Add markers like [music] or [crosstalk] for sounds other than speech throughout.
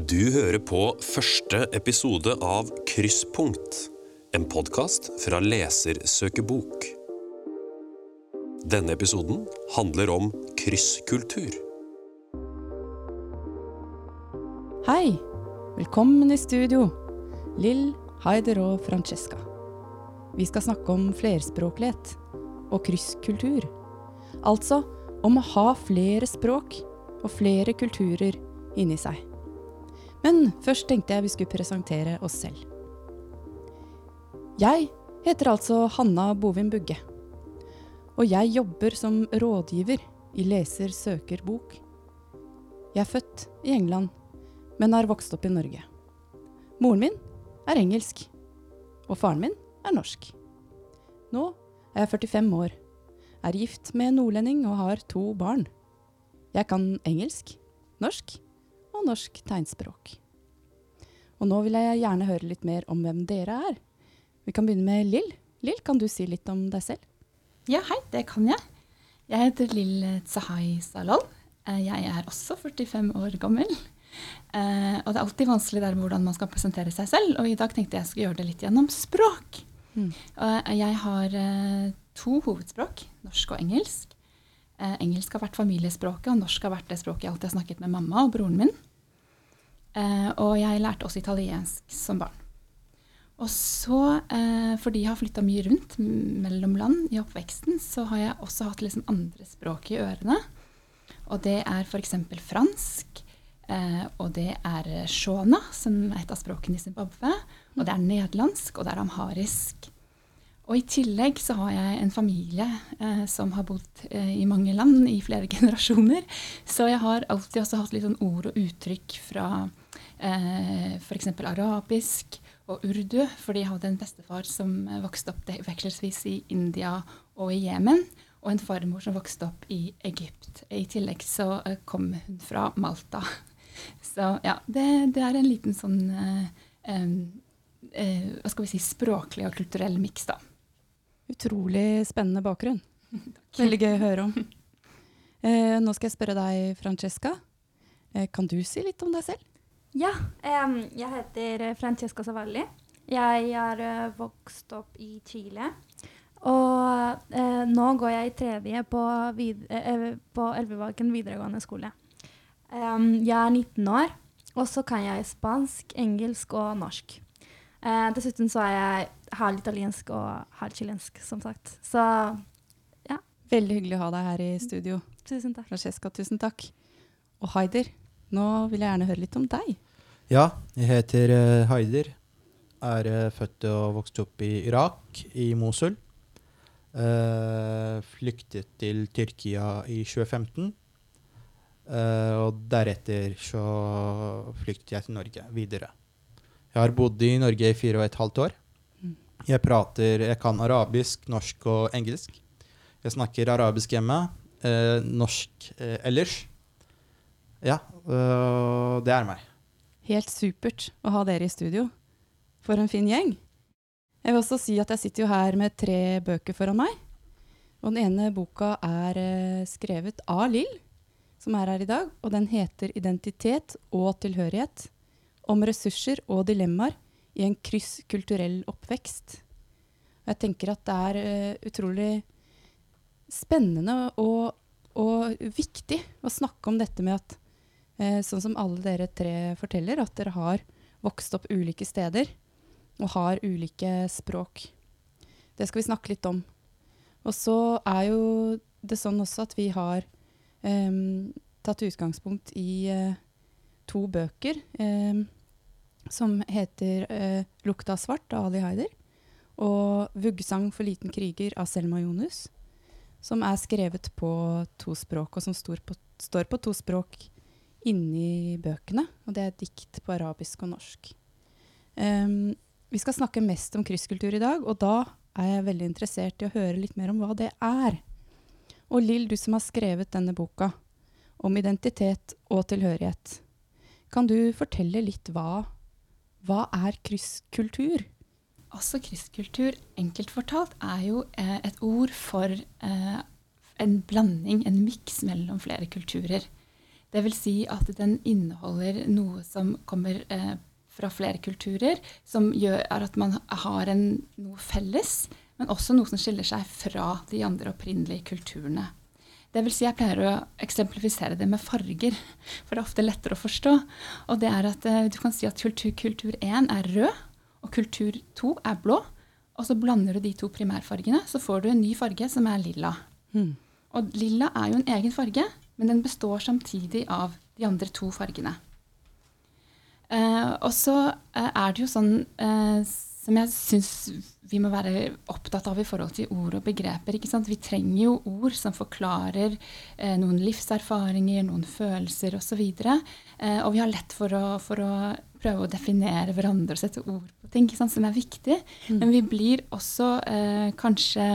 Du hører på første episode av Krysspunkt, en podkast fra Lesersøkebok. Denne episoden handler om krysskultur. Hei! Velkommen i studio, Lill, Haider og Francesca. Vi skal snakke om flerspråklighet og krysskultur. Altså om å ha flere språk og flere kulturer inni seg. Men først tenkte jeg vi skulle presentere oss selv. Jeg heter altså Hanna Bovin Bugge. Og jeg jobber som rådgiver i Leser søker bok. Jeg er født i England, men har vokst opp i Norge. Moren min er engelsk, og faren min er norsk. Nå er jeg 45 år, er gift med en nordlending og har to barn. Jeg kan engelsk, norsk og norsk tegnspråk. Og nå vil jeg gjerne høre litt mer om hvem dere er. Vi kan begynne med Lill. Lill, kan du si litt om deg selv? Ja, hei, det kan jeg. Jeg heter Lill Tsahai Salol. Eh, Jeg er også 45 år gammel. Eh, og det er alltid vanskelig der hvordan man skal presentere seg selv, og i dag tenkte jeg skulle gjøre det litt gjennom språk. Mm. Jeg har to hovedspråk, norsk og engelsk. Engelsk har vært familiespråket, og norsk har vært det språket jeg alltid har snakket med mamma og broren min. Eh, og jeg lærte også italiensk som barn. Og så, eh, fordi jeg har flytta mye rundt mellom land i oppveksten, så har jeg også hatt liksom andre språk i ørene. Og det er f.eks. fransk, eh, og det er shona, som er et av språkene i Zimbabwe. Og det er nederlandsk, og det er amharisk. Og i tillegg så har jeg en familie eh, som har bodd eh, i mange land i flere [laughs] generasjoner. Så jeg har alltid også hatt litt sånn ord og uttrykk fra eh, f.eks. arabisk og urdu, fordi jeg hadde en bestefar som eh, vokste opp vekselsvis i India og i Jemen, og en farmor som vokste opp i Egypt. I tillegg så eh, kom hun fra Malta. [laughs] Så ja, det, det er en liten sånn eh, eh, hva skal vi si, språklig og kulturell miks, da. Utrolig spennende bakgrunn. [laughs] Veldig gøy å høre om. Eh, nå skal jeg spørre deg, Francesca. Eh, kan du si litt om deg selv? Ja, jeg heter eh, Francesca Savalli. Jeg er eh, vokst opp i Chile. Og eh, nå går jeg i tredje på, vid på Elvebakken videregående skole. Jeg er 19 år, og så kan jeg spansk, engelsk og norsk. Dessuten så er jeg halvt italiensk og halvt chilensk, som sagt. Så Veldig hyggelig å ha deg her i studio. tusen takk. Francesca, tusen takk. Og Haider, nå vil jeg gjerne høre litt om deg. Ja, jeg heter eh, Haider. Er eh, født og vokst opp i Irak, i Mosul. Uh, flyktet til Tyrkia i 2015. Uh, og deretter så flyktet jeg til Norge videre. Jeg har bodd i Norge i fire og et halvt år. Mm. Jeg prater Jeg kan arabisk, norsk og engelsk. Jeg snakker arabisk hjemme. uh, norsk ellers. Ja, øh, det er meg. Helt supert å ha dere i studio. For en fin gjeng. Jeg vil også si at jeg sitter jo her med tre bøker foran meg. Og den ene boka er eh, skrevet av Lill, som er her i dag. Og den heter 'Identitet og tilhørighet'. Om ressurser og dilemmaer i en krysskulturell oppvekst. Og jeg tenker at det er eh, utrolig spennende og, og viktig å snakke om dette med at sånn som alle dere tre forteller, at dere har vokst opp ulike steder og har ulike språk. Det skal vi snakke litt om. Og så er jo det sånn også at vi har em, tatt utgangspunkt i eh, to bøker em, som heter eh, 'Lukta svart' av Ali Haider og 'Vuggesang for liten kriger' av Selma Jonus, som er skrevet på to språk, og som på, står på to språk inni bøkene, og det er dikt på arabisk og norsk. Um, vi skal snakke mest om krysskultur i dag, og da er jeg veldig interessert i å høre litt mer om hva det er. Og Lill, du som har skrevet denne boka om identitet og tilhørighet, kan du fortelle litt hva, hva er krysskultur? Altså krysskultur, enkelt fortalt, er jo eh, et ord for eh, en blanding, en miks mellom flere kulturer. Det vil si at den inneholder noe som kommer eh, fra flere kulturer, som gjør at man har en, noe felles, men også noe som skiller seg fra de andre opprinnelige kulturene. Det vil si, Jeg pleier å eksemplifisere det med farger, for det er ofte lettere å forstå. Og det er at eh, Du kan si at kultur, kultur 1 er rød, og kultur 2 er blå. Og så blander du de to primærfargene, så får du en ny farge som er lilla. Mm. Og lilla er jo en egen farge, men den består samtidig av de andre to fargene. Eh, og så eh, er det jo sånn eh, som jeg syns vi må være opptatt av i forhold til ord og begreper. Vi trenger jo ord som forklarer eh, noen livserfaringer, noen følelser osv. Eh, og vi har lett for å, for å, prøve å definere hverandre og sette ord på ting som er viktig. Mm. Men vi blir også eh, kanskje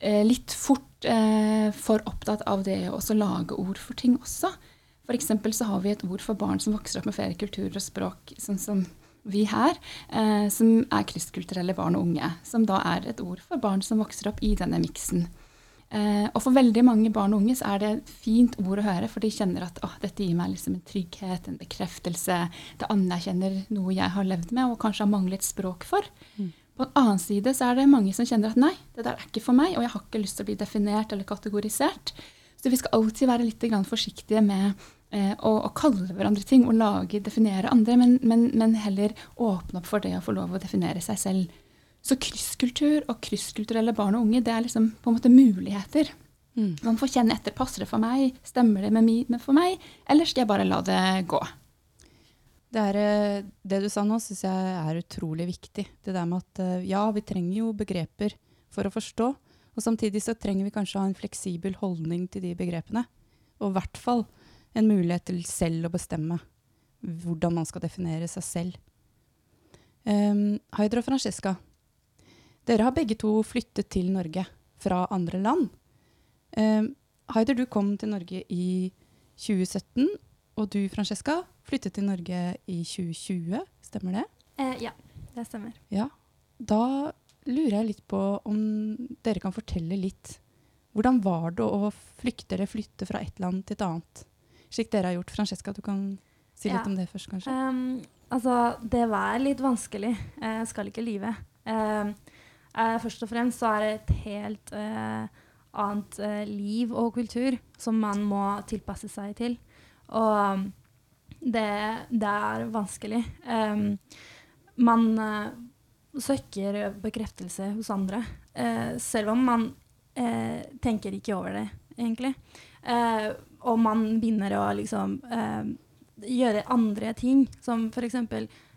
eh, litt fort eh, for opptatt av det å lage ord for ting også. For så har vi et ord for barn som vokser opp med flere kulturer og språk, sånn som vi her, eh, som er krysskulturelle barn og unge. Som da er et ord for barn som vokser opp i denne miksen. Eh, og for veldig mange barn og unge så er det et fint ord å høre, for de kjenner at oh, dette gir meg liksom en trygghet, en bekreftelse. Det anerkjenner noe jeg har levd med og kanskje har manglet språk for. Mm. På en annen side så er det mange som kjenner at nei, det der er ikke for meg, og jeg har ikke lyst til å bli definert eller kategorisert. Så vi skal alltid være litt forsiktige med eh, å, å, kalle hverandre ting og lage, definere andre, men, men, men heller åpne opp for det å få lov å definere seg selv. Så krysskultur og krysskulturelle barn og unge, det er liksom på en måte muligheter. Mm. Man får kjenne etter. Passer det for meg? Stemmer det med, med for meg? Eller skal jeg bare la det gå? Det, er, eh, det du sa nå, syns jeg er utrolig viktig. Det der med at eh, ja, vi trenger jo begreper for å forstå. Og samtidig så trenger vi kanskje ha en fleksibel holdning til de begrepene. Og i hvert fall en mulighet til selv å bestemme hvordan man skal definere seg selv. Um, Haider og Francesca, dere har begge to flyttet til Norge fra andre land. Um, Haider, du kom til Norge i 2017, og du, Francesca, flyttet til Norge i 2020. Stemmer det? Eh, ja, det stemmer. Ja. Da lurer jeg litt på om dere kan fortelle litt. Hvordan var det å flykte eller flytte fra et land til et annet? Slik dere har gjort. Francesca, du kan si litt Ja. om det først, kanskje? Um, altså, det var litt vanskelig. Jeg skal ikke lyve. Uh, uh, først og fremst så er det et helt uh, annet eh, liv og kultur som man må tilpasse seg til. Og um, det, det er vanskelig. Um, man uh, søker bekreftelse hos andre, uh, selv om man uh, tenker ikke over det, egentlig. Og man begynner å liksom gjøre andre ting, som f.eks.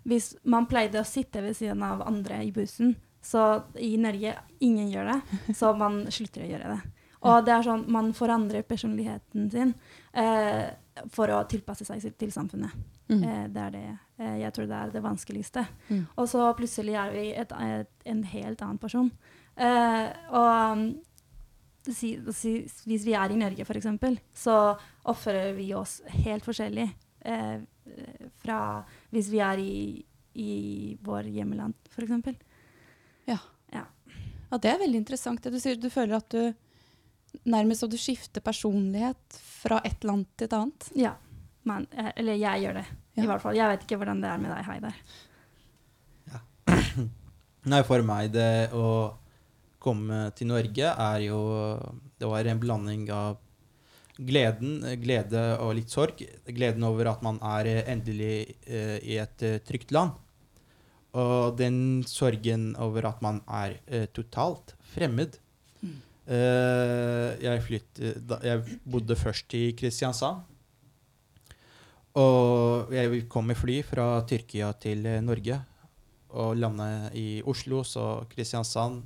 hvis man pleide å sitte ved siden av andre i bussen, så i Norge ingen gjør det, så man slutter å gjøre det. [laughs] Og det er sånn, man forandrer personligheten sin eh, for å tilpasse seg til samfunnet. Mm. Eh, det er det eh, jeg tror det er det vanskeligste. Mm. Og så plutselig er vi et, et, en helt annen person. Eh, og um, si, si, hvis vi er i Norge, f.eks., så oppfører vi oss helt forskjellig eh, fra hvis vi er i, i vår hjemmeland, f.eks. Ja, det er veldig interessant det du sier. Du føler at du nærmest så du skifter personlighet fra et land til et annet. Ja. Man, eh, eller jeg gjør det, Ja. i hvert fall. Jeg vet ikke hvordan det er med deg, Heidar. [clears throat] Nei, for meg det å komme til Norge er jo Det var en blanding av gleden, glede og litt sorg. Gleden over at man er eh, endelig eh, i et eh, trygt land. Og den sorgen over at man er eh, totalt fremmed. Eh, jeg, flyttet, jeg bodde først i Kristiansand. Og jeg kom med fly fra Tyrkia til Norge. Og landet i Oslo, så Kristiansand.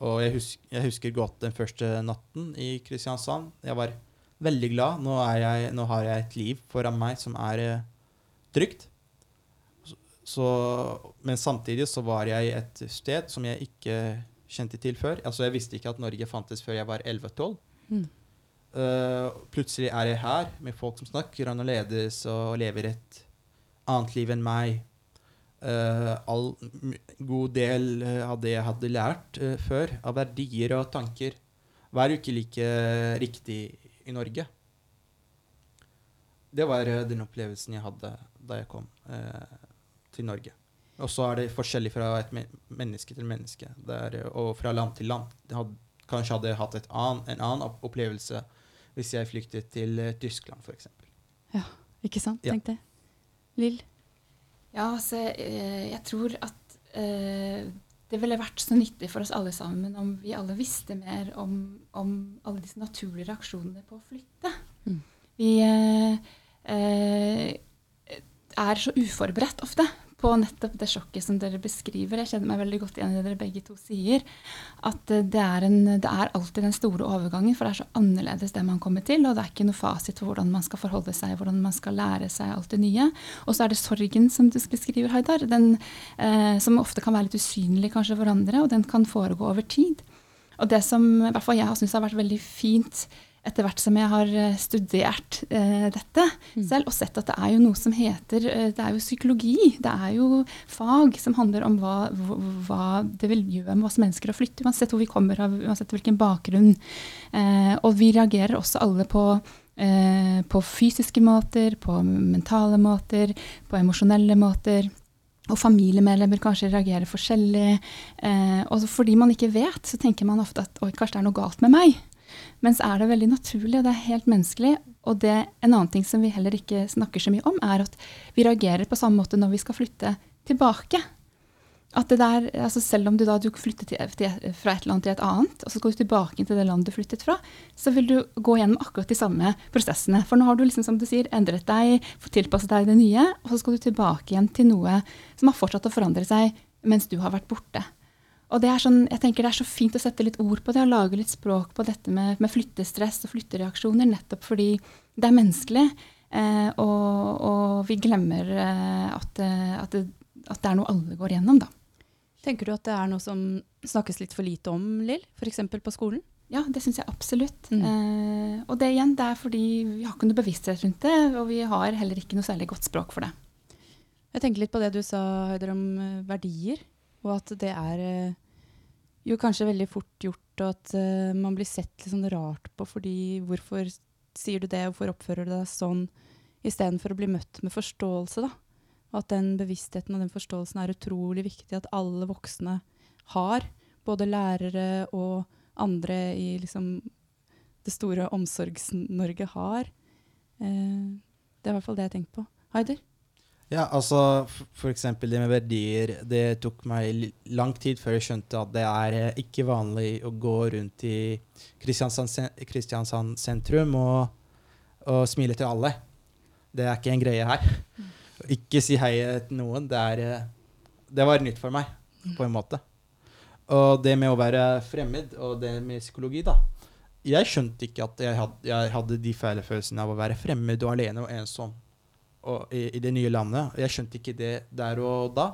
Og jeg, hus jeg husker godt den første natten i Kristiansand. Jeg var veldig glad. Nå, jeg, nå har jeg et liv foran meg som er eh, trygt. Så, men samtidig så var jeg et sted som jeg ikke kjente til før. Altså Jeg visste ikke at Norge fantes før jeg var 11-12. Mm. Uh, plutselig er jeg her med folk som snakker annerledes og lever et annet liv enn meg. Uh, all god del uh, av det jeg hadde lært uh, før, av verdier og tanker, var jo ikke like riktig i Norge. det var eh, den opplevelsen jeg hadde da jeg kom eh, til Norge. Og så er det forskjellig fra et menneske til menneske, er, eh, og fra land til land. Det hadde, kanskje hadde jeg hatt et ann, en annen opplevelse hvis jeg flyktet til eh, Tyskland, f.eks. Ikke sant? Ja. Tenk det. Lill? Ja, altså, jeg, jeg tror at eh, det ville vært så nyttig for oss alle sammen om vi alle visste mer om, om alle disse naturlige reaksjonene på å flytte. Mm. Vi eh, eh, er så uforberedt ofte på nettopp det sjokket som dere beskriver. Jeg kjenner meg veldig godt igjen i det dere begge to sier. At eh, det er, en, det er alltid den store overgangen, for det er så annerledes det man kommer til. Og det er ikke noe fasit for hvordan man skal forholde seg, hvordan man skal lære seg alt det nye. Og så er det sorgen som du beskriver, Haidar, den, eh, som ofte kan være litt usynlig kanskje for andre, og den kan foregå over tid. Og det som i hvert fall jeg har syntes har vært veldig fint etter hvert som jeg har eh, studert eh, dette Mm. selv, og sett at det er jo noe som heter eh, Det er jo psykologi. Det er jo fag som handler om hva, hva- det vil gjøre med oss mennesker å flytte, uansett hvor vi kommer av, uansett hvilken bakgrunn. Eh, og vi reagerer også alle på eh, på fysiske måter, på mentale måter, på emosjonelle måter. Og familiemedlemmer kanskje reagerer forskjellig. Eh, og fordi man ikke vet, så tenker man ofte at oi, kanskje det er noe galt med meg. Mens er det veldig naturlig, og det er helt menneskelig. Og det, en annen ting som vi heller ikke snakker så mye om, er at vi reagerer på samme måte når vi skal flytte tilbake. At det der, altså selv om du da du flytter til, til, fra et land til et annet, og så skal du tilbake til det landet du flyttet fra, så vil du gå gjennom akkurat de samme prosessene. For nå har du liksom, som du sier, endret deg, tilpasset deg det nye, og så skal du tilbake igjen til noe som har fortsatt å forandre seg mens du har vært borte. Og det er sånn, jeg tenker det er så fint å sette litt ord på det, og lage litt språk på dette med, med flyttestress og flyttereaksjoner, nettopp fordi det er menneskelig. Eh, og, og vi glemmer eh, at, eh, at, det, at det er noe alle går gjennom, da. Tenker du at det er noe som snakkes litt for lite om, Lill? F.eks. på skolen? Ja, det syns jeg absolutt. Mm. Eh, og det igjen, det er fordi vi har ikke noe bevissthet rundt det, og vi har heller ikke noe særlig godt språk for det. Jeg tenker litt på det du sa, Høyder, om eh, verdier. Og at det er eh, jo kanskje veldig fort gjort, og at uh, man blir sett litt sånn rart på fordi Hvorfor sier du det, hvorfor oppfører du deg sånn? Istedenfor å bli møtt med forståelse, da. Og at den bevisstheten og den forståelsen er utrolig viktig at alle voksne har. Både lærere og andre i liksom det store Omsorgs-Norge har. Eh, det er i hvert fall det jeg har på. Haider? Ja, altså f.eks. det med verdier. Det tok meg lang tid før jeg skjønte at det er eh, ikke vanlig å gå rundt i Kristiansand, Kristiansand sentrum og, og smile til alle. Det er ikke en greie her. Ikke si hei til noen. Det, er, eh, det var nytt for meg, på en måte. Og det med å være fremmed, og det med psykologi, da. Jeg skjønte ikke at jeg hadde, jeg hadde de fæle følelsene av å være fremmed og alene og ensom og i, i det nye landet. Jeg skjønte ikke det der og da.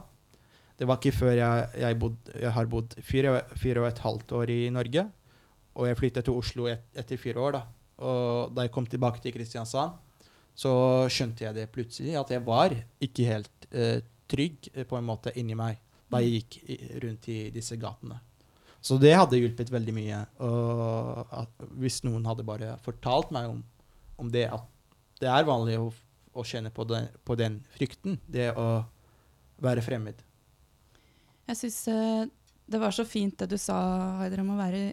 Det var ikke før jeg, jeg, bod, jeg har bodd fire, fire og et halvt år i Norge, og jeg flyttet til Oslo et, etter fire år. da. Og da jeg kom tilbake til Kristiansand, så skjønte jeg det plutselig, at jeg var ikke helt eh, trygg eh, på en måte inni meg da jeg gikk i, rundt i disse gatene. Så det hadde hjulpet veldig mye. Og at, hvis noen hadde bare fortalt meg om, om det, at det er vanlig å, å kjenne på den, på den frykten, det å være fremmed. Jeg syns det var så fint det du sa, Haider, om å være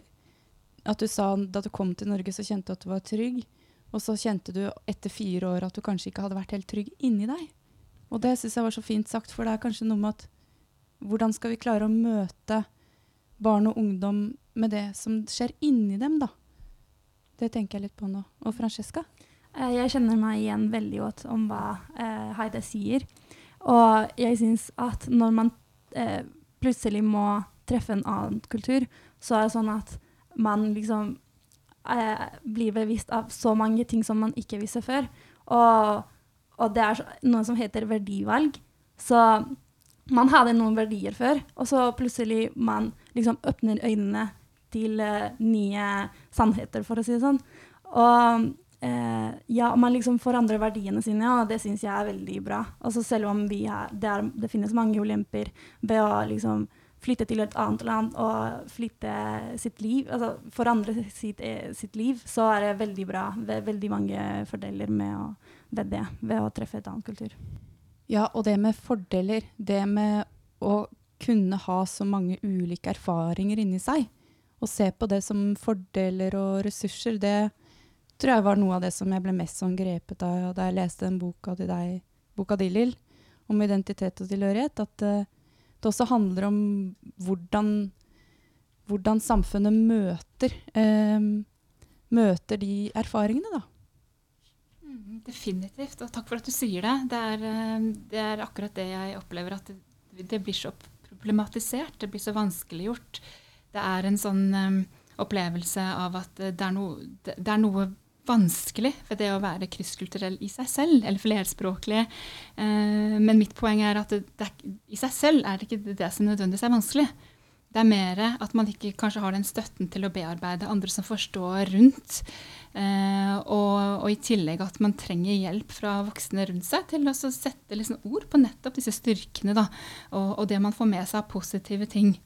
At du sa da du kom til Norge, så kjente du at du var trygg. Og så kjente du etter fire år at du kanskje ikke hadde vært helt trygg inni deg. Og det syns jeg var så fint sagt, for det er kanskje noe med at hvordan skal vi klare å møte barn og ungdom med det som skjer inni dem, da? Det tenker jeg litt på nå. Og Francesca? Eh, Jeg kjenner meg igjen veldig godt om hva eh, Heide sier. Og jeg syns at når man eh, plutselig må treffe en annen kultur, så er det sånn at man liksom eh, blir bevisst av så mange ting som man ikke visste før. Og, og det er noe som heter verdivalg. Så man hadde noen verdier før, og så plutselig man liksom åpner øynene til eh, nye sannheter, for å si det sånn. Og eh, ja, man liksom forandrer verdiene sine, og det syns jeg er veldig bra. Altså selv om er, det, er, det finnes mange ulemper ved å liksom flytte til et annet land og flytte sitt liv, altså forandre sitt, eh, sitt liv, så er det veldig bra. Veldig mange fordeler med å ved det, ved å treffe et annet kultur. Ja, og det med fordeler, det med å kunne ha så mange ulike erfaringer inni seg, og se på det som fordeler og ressurser, det tror jeg var noe av det som jeg ble mest sånn grepet av da jeg leste den boka til deg, boka di, Lill, om identitet og tilhørighet. At uh, det også handler om hvordan, hvordan samfunnet møter, uh, møter de erfaringene, da. Mm, definitivt, og takk for at du sier det. Det er, eh, det er akkurat det jeg opplever, at det, det, blir så problematisert. Det blir så vanskeliggjort. Det er en sånn um, opplevelse av at det er, no, det er, noe vanskelig ved det å være krysskulturell i seg selv, eller flerspråklig. Eh, men mitt poeng er at det, i seg selv er det ikke det som nødvendigvis er vanskelig. Det er mer at man ikke kanskje har den støtten til å bearbeide andre som forstår rundt. Eh, og, og, i tillegg at man trenger hjelp fra voksne rundt seg til å sette liksom ord på nettopp disse styrkene da, og, og, det man får med seg av positive ting.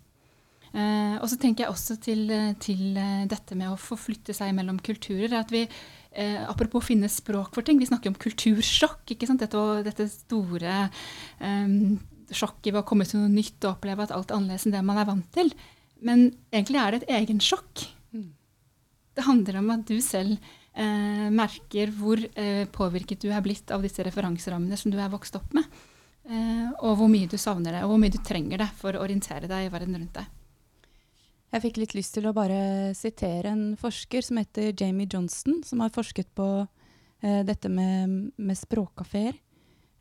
Eh, og så tenker jeg også til, til, dette med å forflytte seg mellom kulturer. at vi eh, Apropos finne språk for ting. Vi snakker om kultursjokk. ikke? Dette, dette store eh, sjokket ved å komme til noe nytt og oppleve at alt er annerledes enn det man er vant til. Men egentlig er det et egensjokk. Mm. Det handler om at du selv eh, merker hvor eh, påvirket du er blitt av disse referanserammene som du er vokst opp med. Eh, og hvor mye du savner det, og hvor mye du trenger det for å orientere deg i verden rundt deg. Jeg fikk litt lyst til å bare sitere en forsker som heter Jamie Johnston, som har forsket på eh, dette med, med språkkafeer.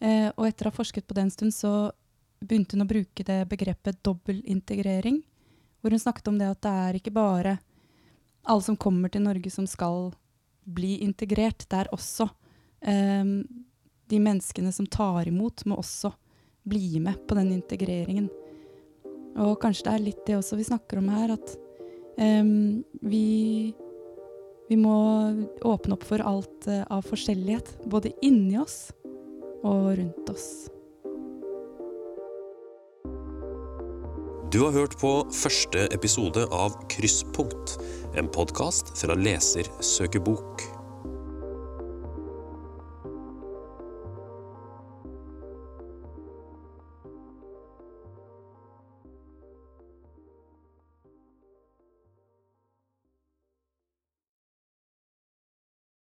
Eh, og etter å ha forsket på det en stund, så begynte hun å bruke det begrepet dobbeltintegrering. Hvor hun snakket om det at det er ikke bare alle som kommer til Norge som skal bli integrert. Det er også eh, de menneskene som tar imot, må også bli med på den integreringen. Og kanskje det er litt det også vi snakker om her, at um, vi, vi må åpne opp for alt uh, av forskjellighet. Både inni oss og rundt oss. Du har hørt på første episode av Krysspunkt, en podkast fra Leser søker bok.